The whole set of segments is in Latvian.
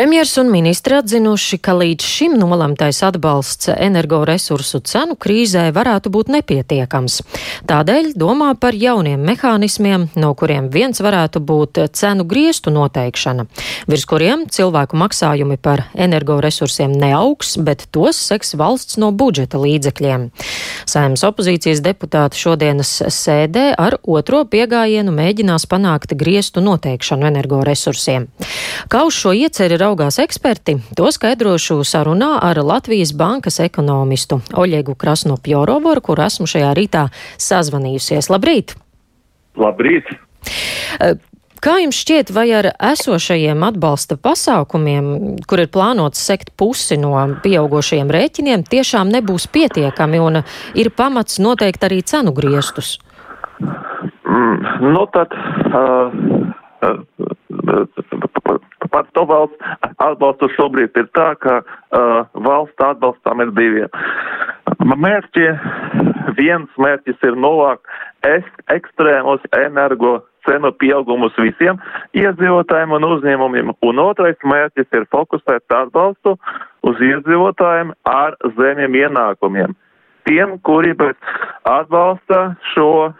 Premjers un ministri atzinuši, ka līdz šim nolemtais atbalsts energoresursu cenu krīzē varētu būt nepietiekams. Tādēļ domā par jauniem mehānismiem, no kuriem viens varētu būt cenu griestu noteikšana, virs kuriem cilvēku maksājumi par energoresursiem neaugs, bet tos seks valsts no budžeta līdzekļiem. Saimnes opozīcijas deputāti šodienas sēdē ar otro piegājienu mēģinās panākt griestu noteikšanu energoresursiem. Kā uz šo ieceri raugās eksperti, to skaidrošu sarunā ar Latvijas bankas ekonomistu Oļegu Krasno Pjorovoru, kur esmu šajā rītā sazvanījusies. Labrīt! Labrīt! Kā jums šķiet, vai ar esošajiem atbalsta pasākumiem, kur ir plānots sekt pusi no pieaugošajiem rēķiniem, tiešām nebūs pietiekami un ir pamats noteikt arī cenu griestus? Mm, nu tad, uh, uh, par to valsts atbalstu šobrīd ir tā, ka uh, valsts atbalstām ir divi. Mērķi, viens mērķis ir novākt ekstrēmos energo cenu pieaugumus visiem iedzīvotājiem un uzņēmumiem, un otrais mērķis ir fokusēt atbalstu uz iedzīvotājiem ar zemiem ienākumiem. Tiem, kuri pēc atbalsta šo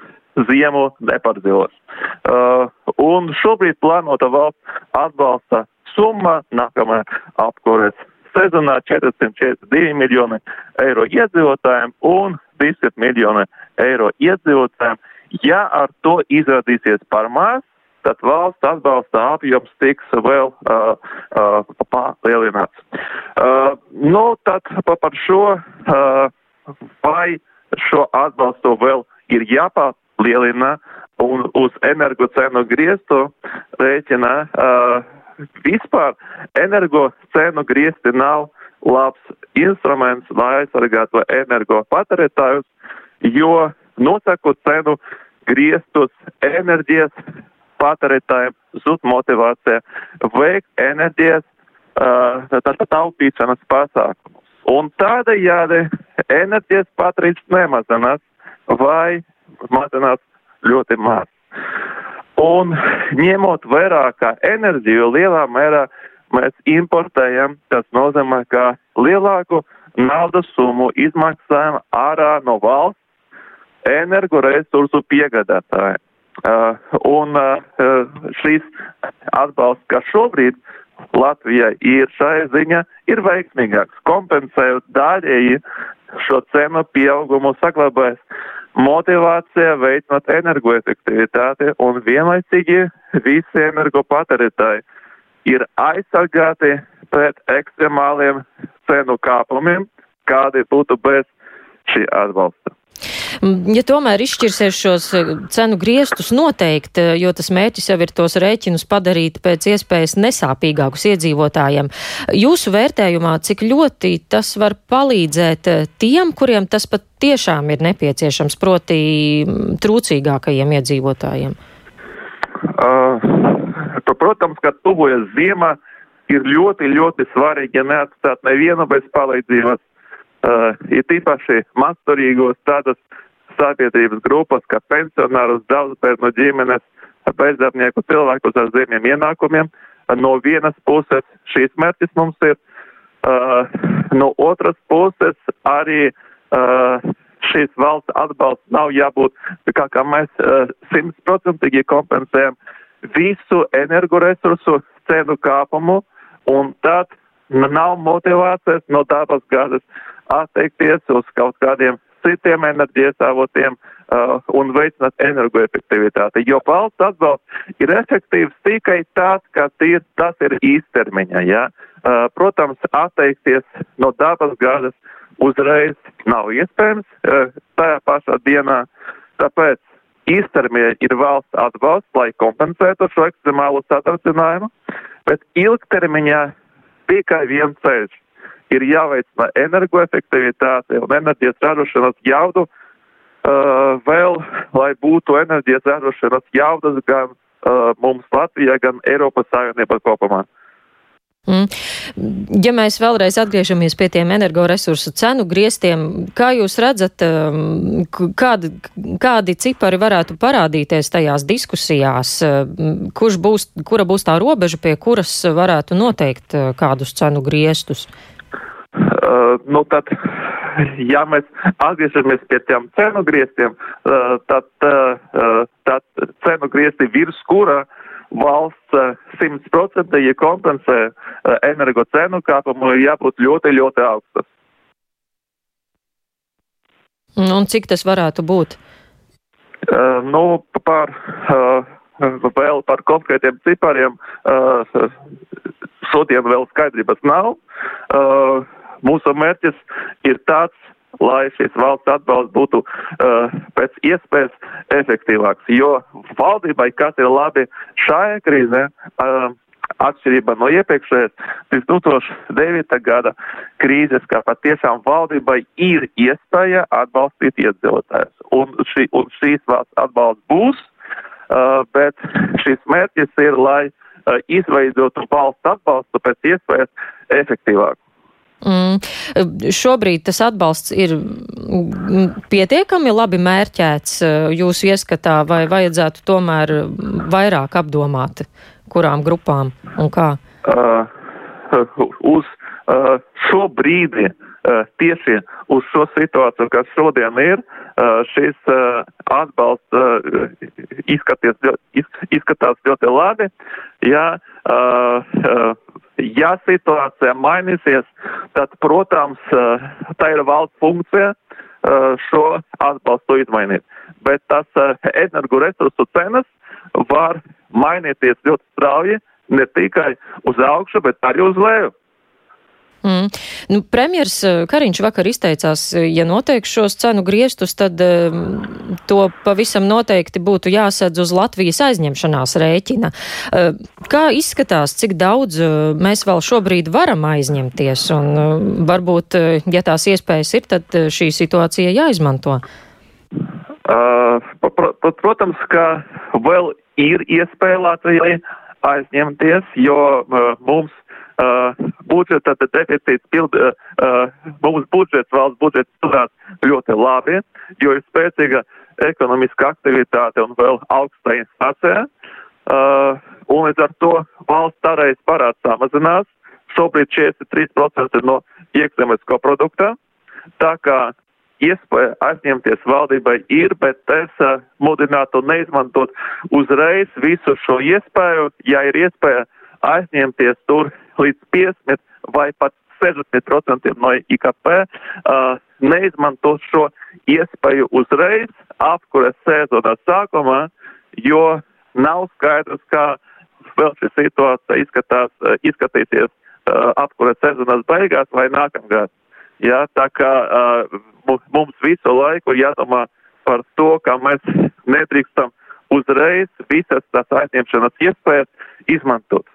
ziemu nepārdzīvos. Uh, un šobrīd plānota valsts atbalsta summa nākamajā apkures sezonā 442 miljoni eiro iedzīvotājiem un 200 miljoni eiro iedzīvotājiem. Ja ar to izrādīsies par maz, tad valsts atbalsta apjoms tiks vēl uh, uh, palielināts. Uh, nu, tad par šo, uh, vai šo atbalstu vēl ir jāpā, lielina un uz energocenu griestu rēķina. Uh, vispār energocenu griesti nav labs instruments, lai aizsargātu energo patērētājus, jo nosakot cenu griestus enerģijas patērētājiem zud motivācija veikt enerģijas uh, taupīšanas pasākumus. Un tādējādi enerģijas patērīts nemazinās vai mazinās ļoti maz. Un ņemot vērā, ka enerģiju lielā mērā mēs importējam, tas nozīmē, ka lielāku naudas summu izmaksājam ārā no valsts energoresursu piegādātājiem. Uh, un uh, šīs atbalsts, kas šobrīd Latvijai ir šai ziņā, ir veiksmīgāks, kompensējot daļēji šo cenu pieaugumu saglabājas motivācija veicināt energoefektivitāti un vienlaicīgi visi energopatērētāji ir aizsargāti pret ekstremāliem cenu kāpumiem, kādi būtu bez šī atbalsta. Mm, ja tomēr izšķirsies šos eh, cenu griestus noteikt, eh, jo tas mērķis jau ir tos rēķinus padarīt pēc iespējas nesāpīgākus iedzīvotājiem, jūsu vērtējumā, cik ļoti tas var palīdzēt eh, tiem, kuriem tas pat tiešām ir nepieciešams, proti mm, trūcīgākajiem iedzīvotājiem? Uh, protams, ka tuvojas ziema, ir ļoti, ļoti svarīgi, neatstāt nevienu bez palīdzības. Uh, ir tīpaši mazturīgos tādas sabiedrības grupas, kā pensionārus, daudzbērnu ģimenes, bezdarbnieku cilvēkus ar zemiem ienākumiem. No vienas puses šīs mērķis mums ir, uh, no otras puses arī uh, šīs valsts atbalsts nav jābūt, kā, kā mēs simtprocentīgi uh, kompensējam visu energoresursu cenu kāpumu, un tad nav motivācijas no dabas gāzes atteikties uz kaut kādiem citiem enerģijas avotiem uh, un veicināt energoefektivitāti. Jo valsts atbalsts ir efektīvs tikai tāds, ka ir, tas ir īstermiņa. Ja? Uh, protams, atteikties no dabas gāzes uzreiz nav iespējams uh, tajā pašā dienā. Tāpēc īstermiņā ir valsts atbalsts, lai kompensētu šo ekstremālo satricinājumu, bet ilgtermiņā tikai viens ceļš ir jāveicina energoefektivitāte un enerģijas ražošanas jaudu, uh, vēl, lai būtu enerģijas ražošanas jaudas gan uh, mums Latvijā, gan Eiropas Savienībā kopumā. Mm. Ja mēs vēlreiz atgriežamies pie tiem energoresursu cenu griestiem, kā jūs redzat, um, kādi, kādi cipari varētu parādīties tajās diskusijās, um, kurš būs, kura būs tā robeža, pie kuras varētu noteikt uh, kādus cenu griestus? Uh, nu tad, ja mēs atgriežamies pie tiem cenu griestiem, uh, tad, uh, tad cenu griesti virs kura uh, valsts 100% eh, ja kompensē eh, energo cenu kāpumu, ir jābūt ļoti, ļoti augstas. Un cik tas varētu būt? Uh, nu, par, uh, vēl par konkrētiem cipariem uh, šodien vēl skaidrības nav. Uh, mūsu mērķis ir tāds, lai šis valsts atbalsts būtu uh, pēc iespējas efektīvāks. Jo valdībai, kas ir labi šajā krīzē, uh, atšķirība no iepriekšējās 2009. gada krīzes, ka patiešām valdībai ir iespēja atbalstīt iedzīvotājus. Un, šī, un šīs valsts atbalsts būs, uh, bet šis mērķis ir, lai uh, izveidotu valsts atbalstu pēc iespējas efektīvāk. Mm. Šobrīd tas atbalsts ir pietiekami labi mērķēts eh, jūsu ieskatā, vai vajadzētu tomēr vairāk apdomāt, kurām grupām un kā? Uh, uz uh, šo brīdi, uh, tieši uz šo situāciju, kas šodien ir, uh, šis uh, atbalsts uh, izskaties, iz, izskatās ļoti labi. Ja, uh, uh, Ja situācija mainīsies, tad, protams, eh, tā ir valsts funkcija eh, šo atbalstu izmainīt. Bet tas eh, energoresursu cenas var mainīties ļoti strauji ne tikai uz augšu, bet arī uz leju. Mm. Nu, premjers eh, Kariņš vakar izteicās, eh, ja noteikti šos cenu griestus, tad um, to pavisam noteikti būtu jāsadz uz Latvijas aizņemšanās rēķina. Uh, kā izskatās, cik daudz uh, mēs vēl šobrīd varam aizņemties, un uh, varbūt, ja tās iespējas ir, tad šī situācija jāizmanto? Uh, protams, ka vēl ir iespēja Latvijai aizņemties, jo uh, mums Uh, budžeta deficīts pild, mums budžets, valsts budžets turās ļoti labi, jo ir spēcīga ekonomiska aktivitāte un vēl augsta inflācija. Un līdz ar to valsts tarējas parāds samazinās. Šobrīd 43% no iekšzemesko produkta. Tā kā iespēja aizņemties valdībai ir, bet es uh, mudinātu neizmantot uzreiz visu šo iespēju, ja ir iespēja aizņemties tur līdz 50 vai pat 60% no IKP, uh, neizmantot šo iespēju uzreiz apkures sezonas sākumā, jo nav skaidrs, kā vēl šī situācija izskatās, uh, izskatīsies uh, apkures sezonas beigās vai nākamgad. Jā, tā kā uh, mums visu laiku jādomā par to, ka mēs nedrīkstam uzreiz visas tās aizņemšanas iespējas izmantot.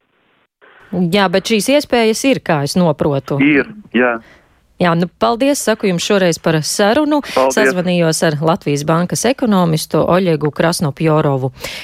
Jā, bet šīs iespējas ir, kā es noprotu. Ir, jā. Jā, nu, paldies, saku jums šoreiz par sarunu. Paldies. Sazvanījos ar Latvijas bankas ekonomistu Oļegu Krasnopjorovu.